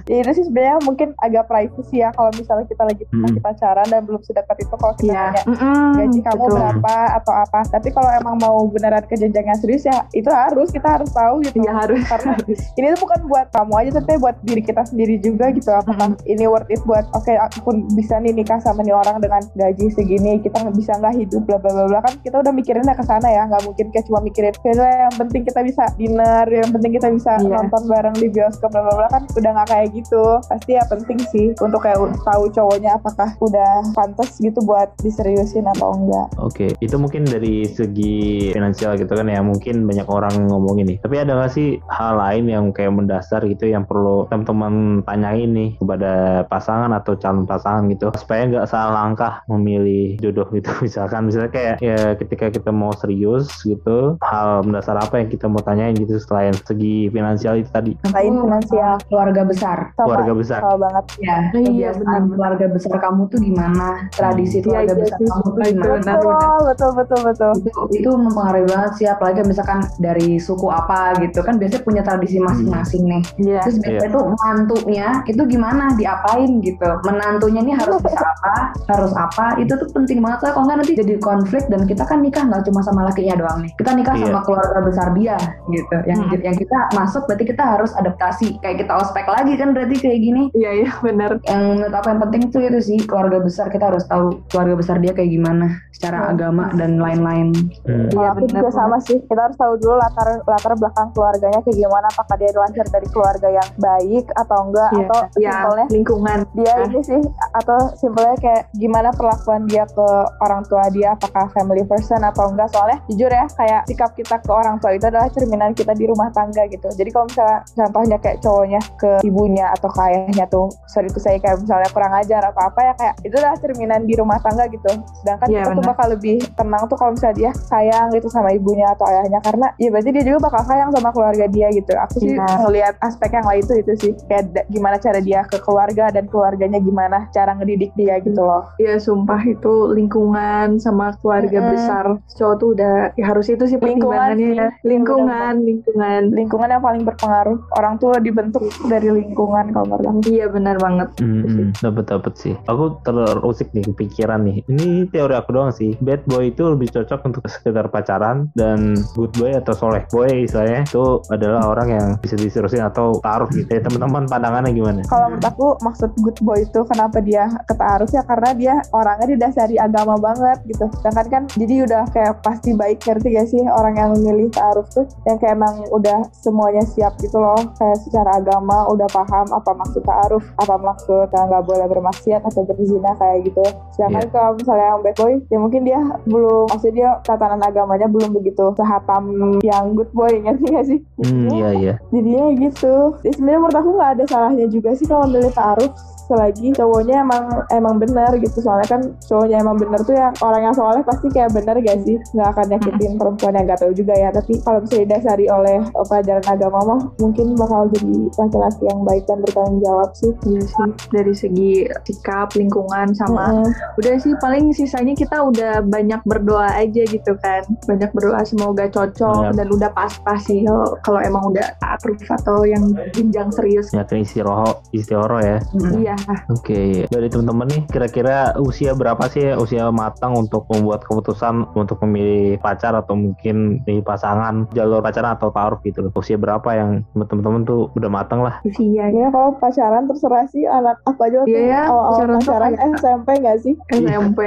Ya, itu sih sebenarnya mungkin agak privacy ya kalau misalnya kita lagi Hmm. masih pacaran dan belum sedekat itu kalau kita Iya. nanya Mm-mm, gaji kamu betul. berapa atau apa tapi kalau emang mau beneran ke jenjang yang serius ya itu harus kita harus tahu gitu Iya harus karena harus. ini tuh bukan buat kamu aja tapi buat diri kita sendiri juga gitu apakah ini worth it buat oke aku bisa nih nikah sama nih orang dengan gaji segini kita bisa nggak hidup bla bla bla bla kan kita udah mikirinnya ke sana ya nggak mungkin kayak cuma mikirin "Ya, yang penting kita bisa dinner yang penting kita bisa Iya. nonton bareng di bioskop bla bla bla kan udah nggak kayak gitu pasti ya penting sih untuk kayak tahu cowoknya apakah udah pantas gitu buat diseriusin atau enggak Oke, itu mungkin dari segi finansial gitu kan ya mungkin banyak orang ngomongin nih. Tapi ada nggak sih hal lain yang kayak mendasar gitu yang perlu teman-teman tanyain nih kepada pasangan atau calon pasangan gitu supaya nggak salah langkah memilih jodoh gitu misalkan misalnya kayak ya ketika kita mau serius gitu hal mendasar apa yang kita mau tanyain gitu selain segi finansial itu tadi? Selain finansial. keluarga besar. Sama, keluarga besar. sama banget. ya Iya, kebiasaan benar. keluarga besar kamu tuh gimana? Tradisi Iya, keluarga iya besar sih. kamu tuh Benar, gimana. Betul, betul, betul, betul. itu itu mempengaruhi banget sih apalagi misalkan dari suku apa gitu. Kan biasanya punya tradisi masing-masing nih. Iya. terus biasanya tuh mantunya itu gimana? Diapain gitu? Menantunya ini harus bisa apa? Harus apa? Itu tuh penting banget. Soalnya kalau nggak nanti jadi konflik dan kita kan nikah nggak cuma sama lakinya doang nih kita nikah Iya. sama keluarga besar dia gitu yang Hmm. yang kita masuk berarti kita harus adaptasi kayak kita ospek lagi kan berarti kayak gini Iya, iya, benar. yang menurut apa yang penting tuh itu sih keluarga besar kita harus tahu keluarga besar dia kayak gimana secara Hmm. agama dan lain-lain Hmm. Iya, Kalau aku benar juga sama sih. Kita harus tahu dulu latar latar belakang keluarganya kayak gimana. Apakah dia lancar dari keluarga yang baik atau enggak? Iya, Atau ya, simpelnya lingkungan. dia Ah. ini sih atau simpelnya kayak gimana perlakuan dia ke orang tua dia apakah family person atau enggak soalnya jujur ya kayak sikap kita ke orang tua itu adalah cerminan kita di rumah tangga gitu. Jadi kalau misalnya contohnya kayak cowoknya ke ibunya atau ke ayahnya tuh sorry itu saya kayak misalnya kurang ajar apa apa ya kayak itu adalah cerminan di rumah tangga gitu. Sedangkan Iya, kita tuh benar. bakal lebih tenang tuh kalau misalnya dia sayang gitu sama ibunya atau ayahnya. Karena ya berarti dia juga bakal sayang sama keluarga dia gitu. Aku sih Iya. ngelihat aspek yang lain tuh itu sih. Kayak gimana cara dia ke keluarga dan keluarganya gimana cara ngedidik dia gitu loh. Iya, sumpah itu lingkungan sama keluarga Mm-mm. besar. Cowok tuh udah ya harus itu sih Lingkungan pertimbangannya ya. Lingkungan, lingkungan. lingkungan yang paling berpengaruh orang tua dibentuk dari lingkungan kalau menurut aku Iya, benar banget. Hmm, hmm, dapet dapet sih. Aku terusik nih kepikiran nih. Ini teori aku doang sih. Bad boy itu lebih cocok untuk sekedar pacaran dan good boy atau soleh boy istilahnya itu adalah orang yang bisa diterusin atau taruh gitu ya. Teman-teman pandangannya gimana? kalau menurut aku maksud good boy itu kenapa dia ketaaruf ya karena dia orangnya didasari agama banget gitu sedangkan kan jadi udah kayak pasti baik ngerti gak sih orang yang milih taaruf tuh yang kayak emang udah semuanya siap gitu loh. Kayak secara agama udah paham apa maksud taaruf apa maksud nggak boleh bermaksiat atau berzina kayak gitu. Sedangkan Iya. kalau misalnya yang bad boy ya mungkin dia belum maksudnya dia tatanan agamanya belum begitu sehatam yang good boy ngerti gak sih? Hmm, iya iya. jadinya gitu. Jadi sebenarnya menurut aku nggak ada salahnya juga sih kalau milih taruh selagi cowoknya emang emang benar gitu. Soalnya kan cowoknya emang benar tuh yang orang yang soalnya pasti kayak benar gak sih? Nggak akan nyakitin perempuan yang gak tahu juga ya. Tapi kalau bisa didasari oleh eh, pelajaran agama mah mungkin bakal jadi laki-laki yang baik dan bertanggung jawab sih. Iya sih, dari segi sikap, lingkungan, sama Mm-mm. udah sih paling sisanya kita udah banyak berdoa aja gitu kan. Banyak berdoa semoga cocok Iya. dan udah pas-pas sih kalau kalau emang udah approve atau yang jenjang serius. Yakin istirahat istihoro ya. iya Oke, dari teman-teman nih kira-kira usia berapa sih usia matang untuk membuat keputusan untuk memilih pacar atau mungkin di pasangan jalur pacaran atau taruh gitu loh. Usia berapa yang teman-teman tuh udah matang lah. usia ya kalau pacaran terserah sih anak apa aja waktu Iya ya, awal-awal pacaran pacaran kayak- SMP gak sih SMP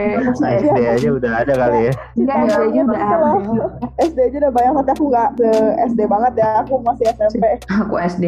SD aja udah ada kali ya. Iya, Iya, SD aja udah ada. SD aja udah banyak tapi aku nggak se SD banget ya aku masih SMP aku SD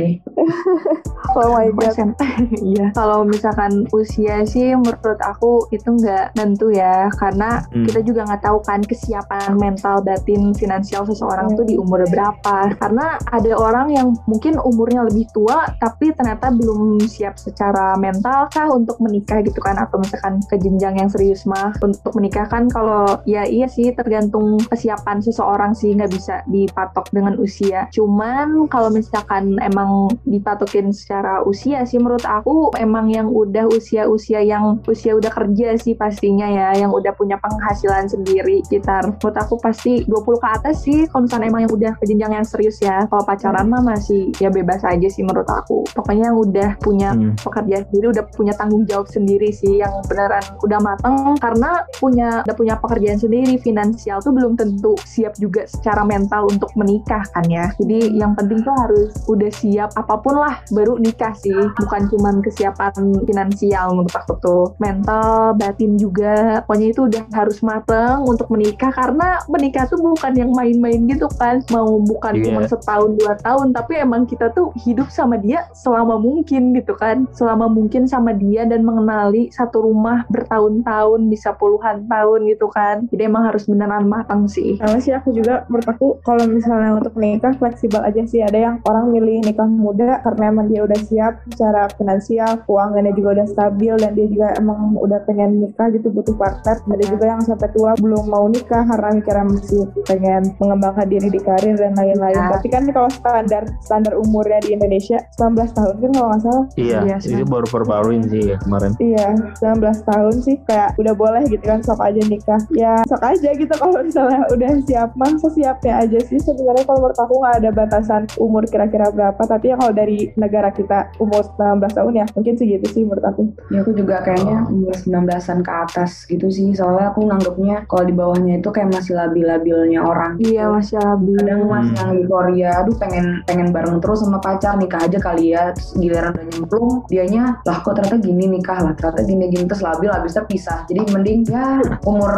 oh my Aku god. Iya. Kalau misalkan usia sih menurut aku itu nggak nentu ya, karena Hmm. kita juga nggak tahu kan kesiapan mental, batin, finansial seseorang Hmm. tuh di umur berapa. Karena ada orang yang mungkin umurnya lebih tua, tapi ternyata belum siap secara mental kah untuk menikah gitu kan, atau misalkan ke jenjang yang serius mah untuk menikah kan kalau ya iya sih tergantung kesiapan seseorang sih nggak bisa dipatok dengan usia. Cuman kalau misalkan emang dipatokin secara usia sih menurut aku emang yang udah usia-usia yang usia udah kerja sih pastinya ya yang udah punya penghasilan sendiri sekitar menurut aku pasti 20 ke atas sih kalau misalnya emang yang udah ke jenjang yang serius ya. Kalau pacaran mah masih ya bebas aja sih menurut aku. Pokoknya yang udah punya Hmm. pekerjaan sendiri udah punya tanggung jawab sendiri sih yang beneran udah mateng. Karena punya udah punya pekerjaan sendiri finansial tuh belum tentu siap juga secara mental untuk menikah kan ya. Jadi yang penting tuh harus udah siap apa pun lah baru nikah sih. Bukan cuman kesiapan finansial menurut aku tuh mental batin juga. Pokoknya itu udah harus mateng untuk menikah karena menikah tuh bukan yang main-main gitu kan. Mau bukan Iya. cuma setahun dua tahun tapi emang kita tuh hidup sama dia selama mungkin gitu kan. Selama mungkin sama dia dan mengenali satu rumah bertahun-tahun bisa puluhan tahun gitu kan. Jadi emang harus beneran matang sih. Sama sih aku juga menurut aku kalau misalnya untuk nikah fleksibel aja sih. Ada yang orang milih nikah muda karena emang dia udah siap secara finansial keuangannya juga udah stabil dan dia juga emang udah pengen nikah gitu butuh partner ada juga yang sampai tua belum mau nikah karena mikirnya masih pengen mengembangkan diri di karir dan lain-lain Ya. tapi kan kalau standar standar umurnya di Indonesia 19 tahun kan kalau nggak salah Iya, Iya, itu baru perbaruin sih ya kemarin. Iya, 19 tahun sih kayak udah boleh gitu kan sok aja nikah. Ya sok aja gitu kalau misalnya udah siap mah sesiapnya aja sih sebenarnya kalau menurut aku nggak ada batasan umur kira-kira berapa tapi ya kalau dari negara kita umur 19 tahun ya mungkin segitu sih menurut aku. Ya aku juga kayaknya umur 19-an ke atas gitu sih. Soalnya aku nganggapnya kalau di bawahnya itu kayak masih labil-labilnya orang. iya masih lebih Kadang masih yang euforia, aduh pengen pengen bareng terus sama pacar nikah aja kali ya. Terus giliran udah nyemplung, dianya lah kok ternyata gini nikah lah, ternyata gini-gini terus labil habisnya pisah. Jadi mending ya umur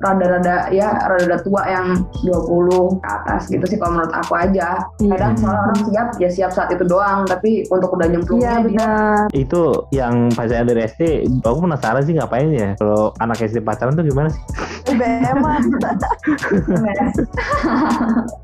rada-rada ya rada-rada tua yang 20 ke atas gitu sih kalau menurut aku aja. Kadang Iya. soalnya orang siap ya siap saat itu doang, tapi untuk udah iya nyemplungnya dia benar Itu yang pacaran dari SD, aku penasaran sih ngapain ya. Kalau anak SD pacaran tuh gimana sih? BM SMS.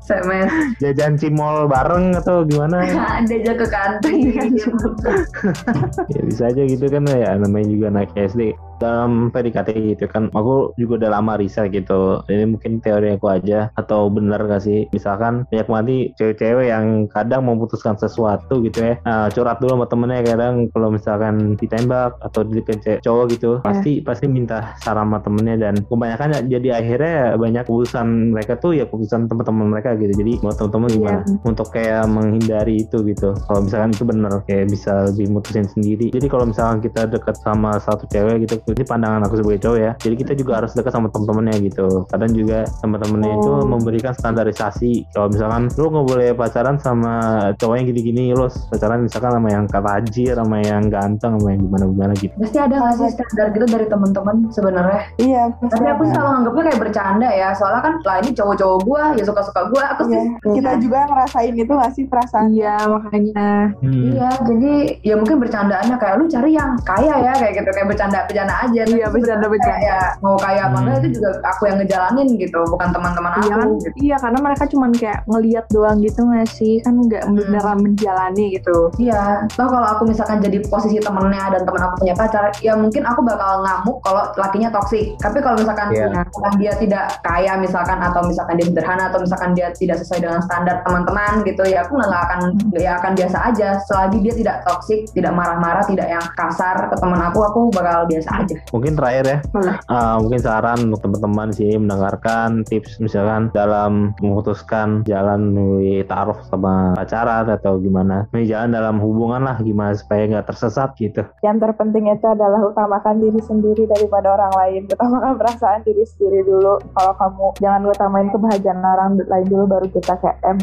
SMS. Jajan cimol bareng atau gimana? Ada aja ke kantin. ya bisa aja gitu kan ya namanya juga anak SD dalam PDKT gitu kan. Aku juga udah lama riset gitu. Ini mungkin teori aku aja atau benar gak sih? Misalkan banyak mati cewek-cewek yang kadang memutuskan sesuatu gitu ya. Nah, curhat dulu sama temennya kadang kalau misalkan ditembak atau dikencet cowok gitu pasti pasti minta saran sama temennya dan kebanyakan ya jadi akhirnya banyak keputusan mereka tuh ya keputusan teman-teman mereka gitu. Jadi menurut teman-teman gimana? Untuk kayak menghindari itu gitu. Kalau misalkan itu bener kayak bisa lebih mutusin sendiri. Jadi kalau misalkan kita dekat sama satu cewek gitu ini pandangan aku sebagai cowok ya jadi kita juga harus dekat sama temen-temennya gitu kadang juga teman-temannya itu Oh. memberikan standarisasi kalau misalkan lu nggak boleh pacaran sama cowok yang gini-gini lu pacaran misalkan sama yang tajir sama yang ganteng sama yang gimana-gimana gitu Pasti ada nggak sih standar gitu dari teman-teman sebenarnya? Iya, Tapi aku selalu nganggapnya kayak bercanda ya. Soalnya kan lah ini cowok-cowok gua ya suka-suka gua. Aku Iya. sih Kita juga ngerasain itu nggak sih perasaan iya makanya Hmm. Iya, jadi ya mungkin bercandaannya kayak lu cari yang kaya ya kayak gitu kayak bercanda-bercanda aja. Tapi Iya, bercanda-bercanda. kayak Ya, mau kaya apa Hmm. enggak itu juga aku yang ngejalanin gitu, bukan teman-teman aku. Iya kan? gitu. Iya karena mereka cuman kayak ngeliat doang gitu nggak sih kan nggak beneran menjalani gitu. Iya, toh kalau aku misalkan jadi posisi temennya dan teman aku punya pacar, ya mungkin aku bakal ngamuk kalau lakinya toksik. Tapi kalau misalkan Iya. misalkan dia tidak kaya misalkan atau misalkan dia sederhana atau misalkan dia tidak sesuai dengan standar teman-teman gitu, ya aku nggak akan ya akan biasa aja. Selagi dia tidak toksik, tidak marah-marah, tidak yang kasar ke teman aku, aku bakal biasa aja. Mungkin terakhir ya. Boleh. Uh, mungkin saran untuk teman-teman sih mendengarkan tips misalkan dalam memutuskan jalan melalui taruh sama pacaran atau gimana. Ini jalan dalam hubungan lah gimana supaya nggak tersesat gitu. Yang terpenting itu adalah utamakan diri sendiri daripada orang lain. Utamakan perasaan diri sendiri dulu. Kalau kamu jangan utamain kebahagiaan orang lain dulu baru kita kayak eh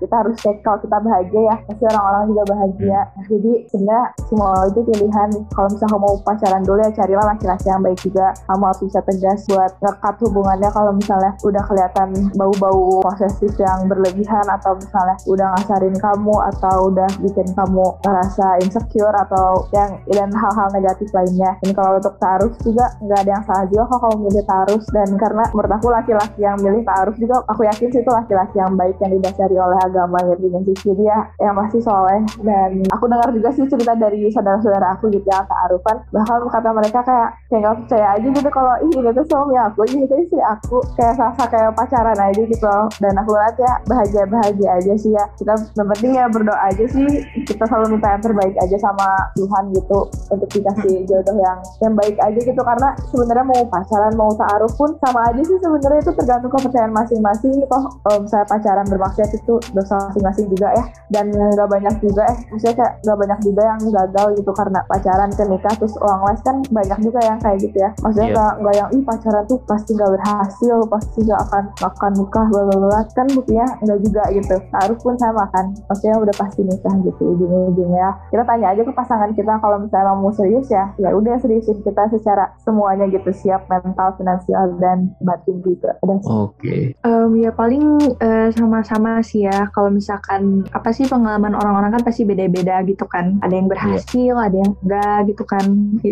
kita harus cek kalau kita bahagia ya pasti orang-orang juga bahagia. Nah, jadi sebenarnya semua itu pilihan. Kalau misalnya kamu mau pacaran dulu ya carilah laki-laki yang baik juga. Kamu harus bisa tegas buat ngekat hubungannya kalau misalnya udah kelihatan bau-bau posesif yang berlebihan atau misalnya udah ngasarin kamu atau udah bikin kamu ngerasa insecure atau yang dan hal-hal negatif lainnya. Dan kalau untuk taaruf juga nggak ada yang salah juga kok kalau milih taaruf. Dan karena menurut aku laki-laki yang milih taaruf juga aku yakin sih itu laki-laki yang baik yang didasari oleh agama yang dengan sih. Dia yang masih soleh. Dan aku dengar juga sih cerita dari saudara-saudara aku gitu yang taarufan. Bahkan kata mereka kayak kayak nggak percaya aja gitu. Kalau ih ini tuh suami aku ini tuh istri aku. Kayak sasa kayak pacaran aja gitu. Dan aku lihat ya bahagia bahagia aja sih ya. Kita yang penting ya berdoa aja sih. Kita selalu minta yang terbaik aja sama Tuhan gitu. Untuk dikasih jodoh yang yang baik aja gitu. Karena sebenarnya mau pacaran mau taaruf pun sama aja sih sebenarnya. Itu tergantung kepercayaan masing-masing. Toh kalau misalnya pacaran bermaksiat itu dosa masing-masing juga ya. Dan nggak banyak juga eh maksudnya kayak nggak banyak juga yang gagal gitu. Karena pacaran ke terus uang les kan banyak banyak juga yang kayak gitu ya maksudnya Iya. nggak nggak yang ih pacaran tuh pasti nggak berhasil pasti nggak akan akan nikah bla bla bla kan buktinya nggak juga gitu taruh pun sama kan maksudnya udah pasti nikah gitu ujung-ujungnya kita tanya aja ke pasangan kita kalau misalnya mau serius ya ya udah seriusin kita secara semuanya gitu siap mental finansial dan batin juga ada Oke. Em, ya paling eh, sama-sama sih ya. Kalau misalkan apa sih pengalaman orang-orang kan pasti beda-beda gitu kan. Ada yang berhasil, ada yang enggak gitu kan.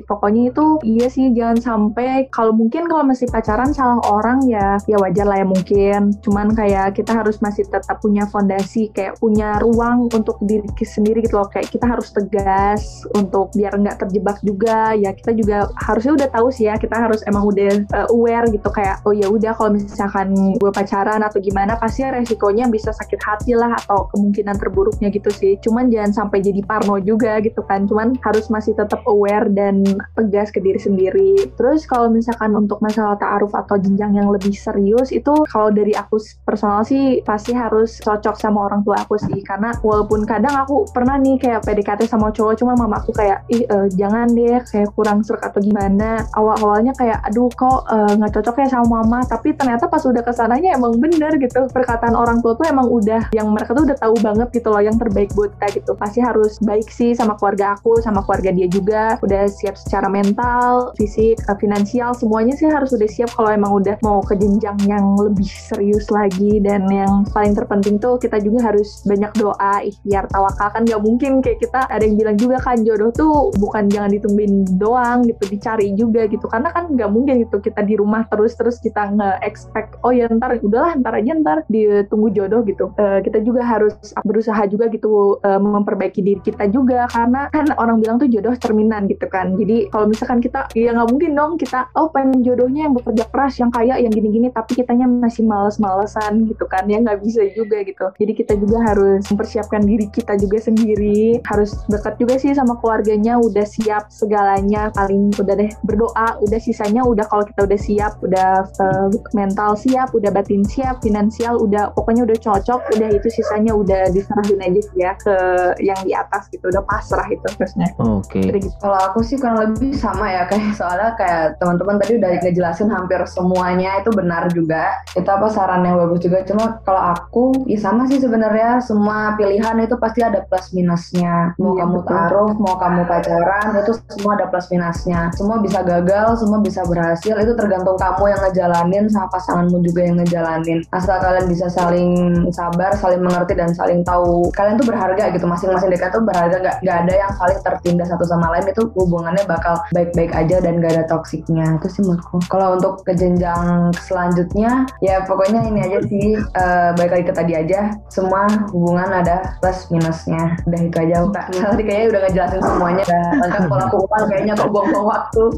Pokoknya itu iya sih jangan sampai kalau mungkin kalau masih pacaran salah orang ya ya wajar lah ya mungkin. Cuman kayak kita harus masih tetap punya fondasi kayak punya ruang untuk diri sendiri gitu loh. Kayak kita harus tegas untuk biar nggak terjebak juga. Ya kita juga harusnya udah tahu sih ya kita harus emang udah uh, aware gitu kayak oh ya udah kalau misalkan gue pacaran atau gimana pasti resikonya bisa sakit hati lah atau kemungkinan terburuknya gitu sih cuman jangan sampai jadi parno juga gitu kan cuman harus masih tetap aware dan tegas ke diri sendiri. Terus kalau misalkan untuk masalah ta'aruf atau jenjang yang lebih serius itu kalau dari aku personal sih pasti harus cocok sama orang tua aku sih. Karena walaupun kadang aku pernah nih kayak PDKT sama cowok cuma mama aku kayak ih eh, jangan deh kayak kurang serak atau gimana. Awal-awalnya kayak aduh kok eh, nggak cocok ya sama mama? Tapi ternyata pas udah ke sananya emang bener gitu. Perkataan orang tua tuh emang udah yang mereka tuh udah tahu banget gitu loh yang terbaik buat kita gitu. Pasti harus baik sih sama keluarga aku sama keluarga dia juga. Udah siap secara mental fisik eh, finansial semuanya sih harus udah siap kalau emang udah mau ke jenjang yang lebih serius lagi dan yang paling terpenting tuh kita juga harus banyak doa ikhtiar tawakal. Kan nggak mungkin kayak kita ada yang bilang juga kan jodoh tuh bukan jangan ditungguin doang gitu dicari juga gitu. Karena kan nggak mungkin gitu kita di rumah terus terus kita nge-expect oh ya ntar udahlah ntar aja ntar ditunggu jodoh gitu. Eh, kita juga harus berusaha juga gitu eh, memperbaiki diri kita juga. Karena kan orang bilang tuh jodoh cerminan gitu kan. Jadi kalau misalkan kita ya nggak mungkin dong kita oh pengen jodohnya yang bekerja keras yang kaya yang gini-gini tapi kitanya masih males-malesan gitu kan ya nggak bisa juga gitu jadi kita juga harus mempersiapkan diri kita juga sendiri harus dekat juga sih sama keluarganya udah siap segalanya paling udah deh berdoa udah sisanya udah kalau kita udah siap udah eh, mental siap udah batin siap finansial udah pokoknya udah cocok udah itu sisanya udah diserahin aja sih ya ke yang di atas gitu udah pasrah itu terusnya Oke. Udah gitu. Kalau aku sih kurang lebih sama ya kayak soalnya kayak teman-teman tadi udah ngejelasin hampir semuanya itu benar juga. Itu apa saran yang bagus juga. Cuma kalau aku ya sama sih sebenarnya semua pilihan itu pasti ada plus minusnya. Mau Iya, kamu betul. taruh, mau kamu pacaran itu semua ada plus minusnya. Semua bisa gagal, semua bisa berhasil. Itu tergantung kamu yang ngejalanin sama pasanganmu juga yang ngejalanin. Asal kalian bisa saling sabar, saling mengerti dan saling tahu kalian tuh berharga gitu. Masing-masing dekat tuh berharga. Gak, gak ada yang saling tertindas satu sama lain itu hubungannya bakal baik-baik aja dan gak ada toksiknya. Itu sih menurutku. Kalau untuk ke jenjang selanjutnya ya pokoknya ini aja sih. Eh, balik lagi ke tadi aja. Semua hubungan ada plus minusnya. Udah itu aja kak. Tadi kayaknya udah ngejelasin semuanya. Udah kalau aku kan kayaknya kok buang-buang waktu.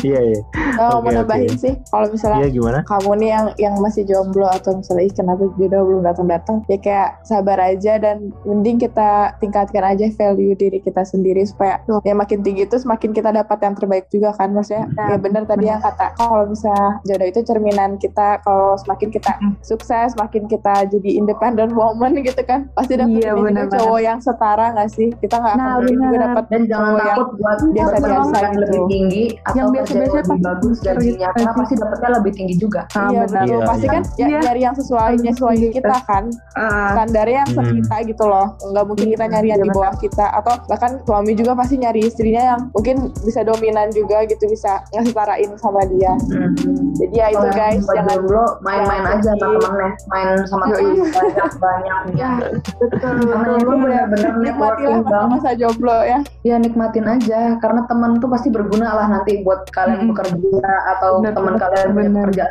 Iya iya. Oh, Oke, mau nambahin sih kalau misalnya Iya gimana? kamu nih yang yang masih jomblo atau misalnya "Ih, kenapa jodoh belum datang datang ya kayak sabar aja dan mending kita tingkatkan aja value diri kita sendiri supaya ya makin tinggi itu semakin kita dapat yang terbaik juga kan maksudnya Nah, ya bener tadi yang kata kalau bisa jodoh itu cerminan kita kalau semakin kita sukses makin kita jadi independent woman gitu kan pasti dapat Iya, juga bener cowok yang setara nggak sih? Kita nggak akan Nah, mungkin juga dapat dan jangan cowok yang takut buat biasa-biasa berpeluang gitu. lebih tinggi atau Yang kerja biasa-biasa lebih pasti bagus gajinya karena aja. pasti dapatnya lebih tinggi juga. Ah, iya benar. betul. Iya, pasti iya. kan ya, Iya. nyari yang sesuai nyesuai kita kan. Ah, standarnya yang Hmm. sekitar gitu loh. Nggak mungkin kita nyari yang Iya, di bawah kita. Atau bahkan suami juga pasti nyari istrinya yang mungkin bisa dominan juga gitu bisa ngesetarain sama dia. Hmm. jadi ya itu guys buat jangan jomblo main-main jangan aja sama temennya. Main sama temen banyak banyak ya. Betul karena itu benar-benar nikmatilah masa-masa jomblo ya. Ya nikmatin aja. Karena teman tuh pasti berguna lah nanti buat kalian Mm-mm. bekerja atau teman kalian punya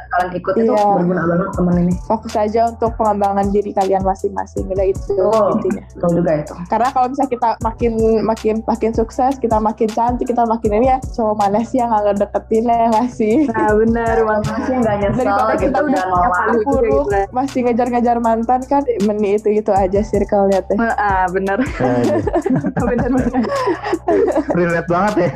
kalian ikut itu Iya. berguna banget teman ini. Fokus aja untuk pengembangan diri kalian masing-masing udah itu Oh. intinya. Betul juga itu. Karena kalau misalnya kita makin makin makin sukses kita makin cantik kita makin ini ya cowok mana sih yang nggak ngedeketin ya nggak sih nah benar masih nggak nyesel daripada gitu kita udah nolak juga buruk gitu ya. masih ngejar-ngejar mantan kan meni itu itu aja circle-nya teh ah benar Aduh, benar benar relate banget ya.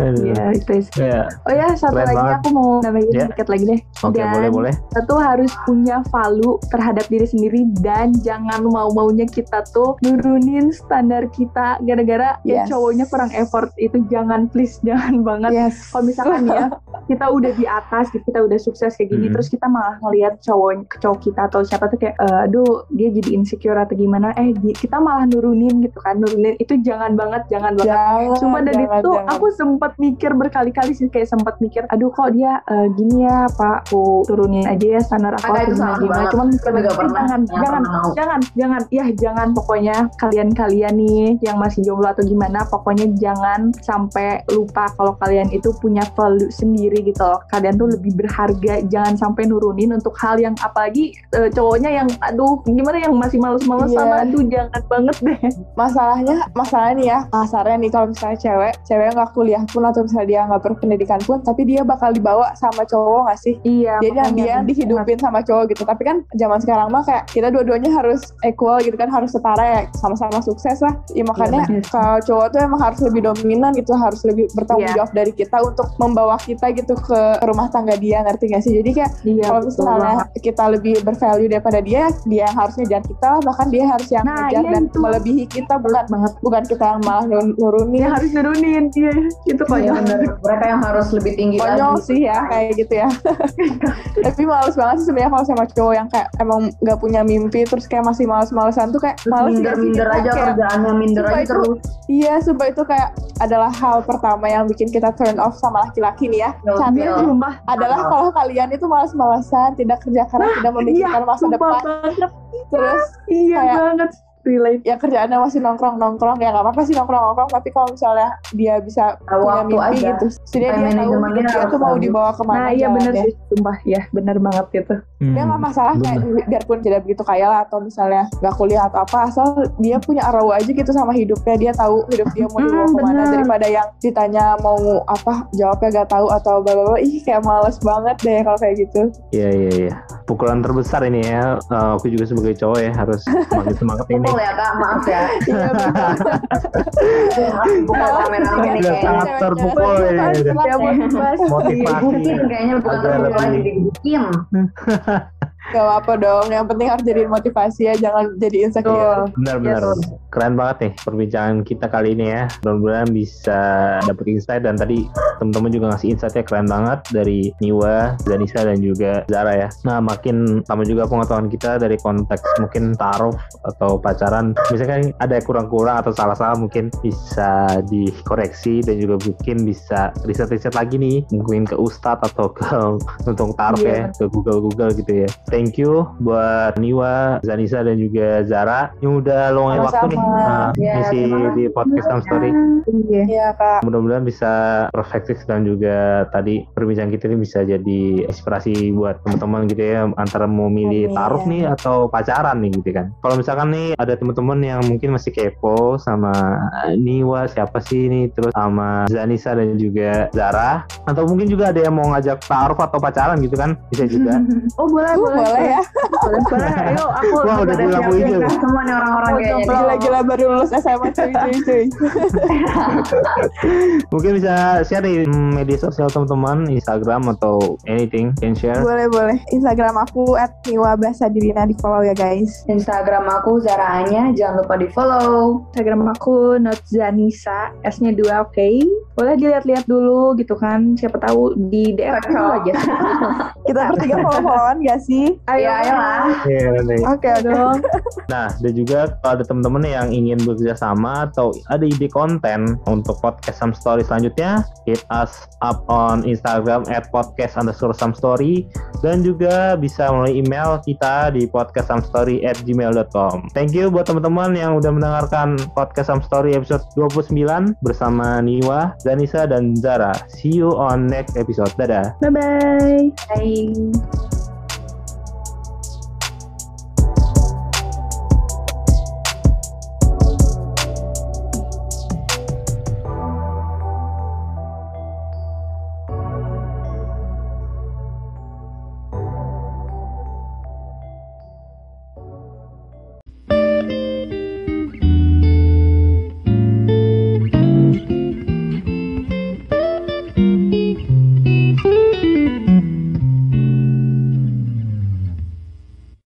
Iya itu sih. Ya, Oh ya satu Keren lagi banget. aku mau nambahin Ya. sedikit lagi deh. Oke Dan boleh boleh. Tuh harus punya value terhadap diri sendiri dan jangan mau-maunya kita tuh nurunin standar kita gara-gara ya Yes. cowoknya kurang effort itu itu jangan please jangan banget Yes. kalau misalkan ya kita udah di atas gitu, kita udah sukses kayak gini Mhm. terus kita malah ngelihat cowok cowok kita atau siapa tuh kayak "Eh, aduh dia jadi insecure atau gimana eh kita malah nurunin gitu kan nurunin itu jangan banget jangan banget Jangan, Sumpah dari jangan, itu jangan. aku sempat mikir berkali-kali sih kayak sempat mikir aduh kok dia eh, gini ya pak aku turunin aja ya standar aku itu gimana gimana banget. cuman Aku juga pernah jangan jangan pernah mau. jangan jangan ya jangan pokoknya kalian-kalian nih yang masih jomblo atau gimana pokoknya jangan sampai lupa kalau kalian itu punya value sendiri gitu loh. Kalian tuh lebih berharga jangan sampai nurunin untuk hal yang apalagi eh, cowoknya yang aduh gimana yang masih males-malesan. Iya. aduh jangan banget deh. Masalahnya masalahnya nih ya kasarnya nih kalau misalnya cewek cewek nggak kuliah pun atau misalnya dia nggak berpendidikan pun tapi dia bakal dibawa sama cowok nggak sih? Iya jadi yang dia yang dihidupin sama cowok gitu. Tapi kan zaman sekarang mah kayak kita dua-duanya harus equal gitu kan harus setara ya sama-sama sukses lah. Ya makanya bener. kalau cowok tuh emang harus lebih dominan gitu harus lebih bertanggung Iya. jawab dari kita untuk membawa kita gitu ke rumah tangga dia ngerti gak sih jadi kayak Iya, kalau betul misalnya banget. kita lebih bervalue daripada dia dia yang harus ngejar kita bahkan dia harus yang Nah, ngejar iya dan itu. melebihi kita bukan banget bukan kita yang malah nur- nurunin dia harus nurunin iya itu Iya konyol. Mereka yang harus lebih tinggi konyol lagi. sih ya kayak gitu ya tapi males banget sih sebenarnya kalau sama cowok yang kayak emang nggak punya mimpi terus kayak masih males-malesan tuh kayak males minder-minder kita aja kerjaannya minder aja itu- terus. iya sumpah itu kayak adalah hal pertama yang bikin kita turn off sama laki-laki nih ya. Ya, Cantik tuh sumpah adalah kalau kalian itu malas-malesan tidak kerja keras tidak memikirkan masa sumpah depan. banget. Terus iya Kayak- banget relate ya kerjaannya masih nongkrong-nongkrong ya nggak apa-apa sih nongkrong-nongkrong tapi kalau misalnya dia bisa Tahu punya mimpi aja. gitu setidaknya dia tahu dia tuh mau bagus. dibawa ke mana nah iya bener sih sumpah ya bener banget gitu Hmm. dia nggak masalah kayak bener. biarpun tidak begitu kaya lah atau misalnya nggak kuliah atau apa asal dia punya arwah aja gitu sama hidupnya dia tahu hidup dia mau dibawa Hmm, ke mana bener. daripada yang ditanya mau apa jawabnya gak tahu atau bla bla ih kayak males banget deh kalau kayak gitu Iya iya iya. Pukulan terbesar ini ya. Eh, aku juga sebagai cowok ya harus semangat semangat ini. Pukul ya kak, maaf ya. iya Bukan kamera ini Udah kayaknya. sangat terpukul ya motivasi. Digebukin kayaknya bukan terpukul lagi digebukin. gak apa dong yang penting harus jadiin motivasi ya jangan jadi insecure Benar-benar Yes. keren banget nih perbincangan kita kali ini ya. Mudah-mudahan bisa dapet insight dan tadi teman-teman juga ngasih insightnya keren banget dari Niwa, Zanisa dan juga Zara ya. Nah makin tambah juga pengetahuan kita dari konteks mungkin taruh atau pacaran. Misalkan ada yang kurang-kurang atau salah-salah mungkin bisa dikoreksi dan juga mungkin bisa riset-riset lagi nih mungkin ke Ustadz atau ke untuk taruh Iya. ya ke Google-Google gitu ya. Thank you buat Niwa, Zanisa dan juga Zara yang udah luangin waktu nih. Uh, Ya, ngisi di podcast Some Story. iya. Iya kak. Mudah-mudahan bisa perspektif dan juga tadi perbincangan kita ini bisa jadi inspirasi buat teman-teman gitu ya antara mau milih taruh nih atau pacaran nih gitu kan. Kalau misalkan nih ada teman-teman yang mungkin masih kepo sama Niwa siapa sih ini terus sama Zanisa dan juga Zara atau mungkin juga ada yang mau ngajak taruh atau pacaran gitu kan bisa juga. oh boleh Uh, boleh boleh ya. Boleh boleh. Ayo aku Wah, udah bilang ya. Semua nih orang-orang kayaknya. gila-gila baru lulus SMA cuy cuy cuy. Mungkin bisa share di media sosial teman-teman, Instagram atau anything can share. boleh boleh. Instagram aku at Niwa di follow ya guys. Instagram aku Zara Anya, jangan lupa di follow. Instagram aku Notzanisa S-nya dua oke. Boleh dilihat-lihat dulu gitu kan. Siapa tahu di DM dulu aja. Kita bertiga follow-followan gak sih ayo Ya, ayolah. Iya, nanti. oke dong Nah, dan juga kalau ada teman-teman yang ingin bekerja sama atau ada ide konten untuk podcast Some Story selanjutnya, hit us up on Instagram at podcast underscore some story dan juga bisa melalui email kita di podcast some story at gmail.com. Thank you buat teman-teman yang udah mendengarkan podcast Some Story episode 29 bersama Niwa, Zanisa, dan Zara. See you on next episode. Dadah. bye bye Bye.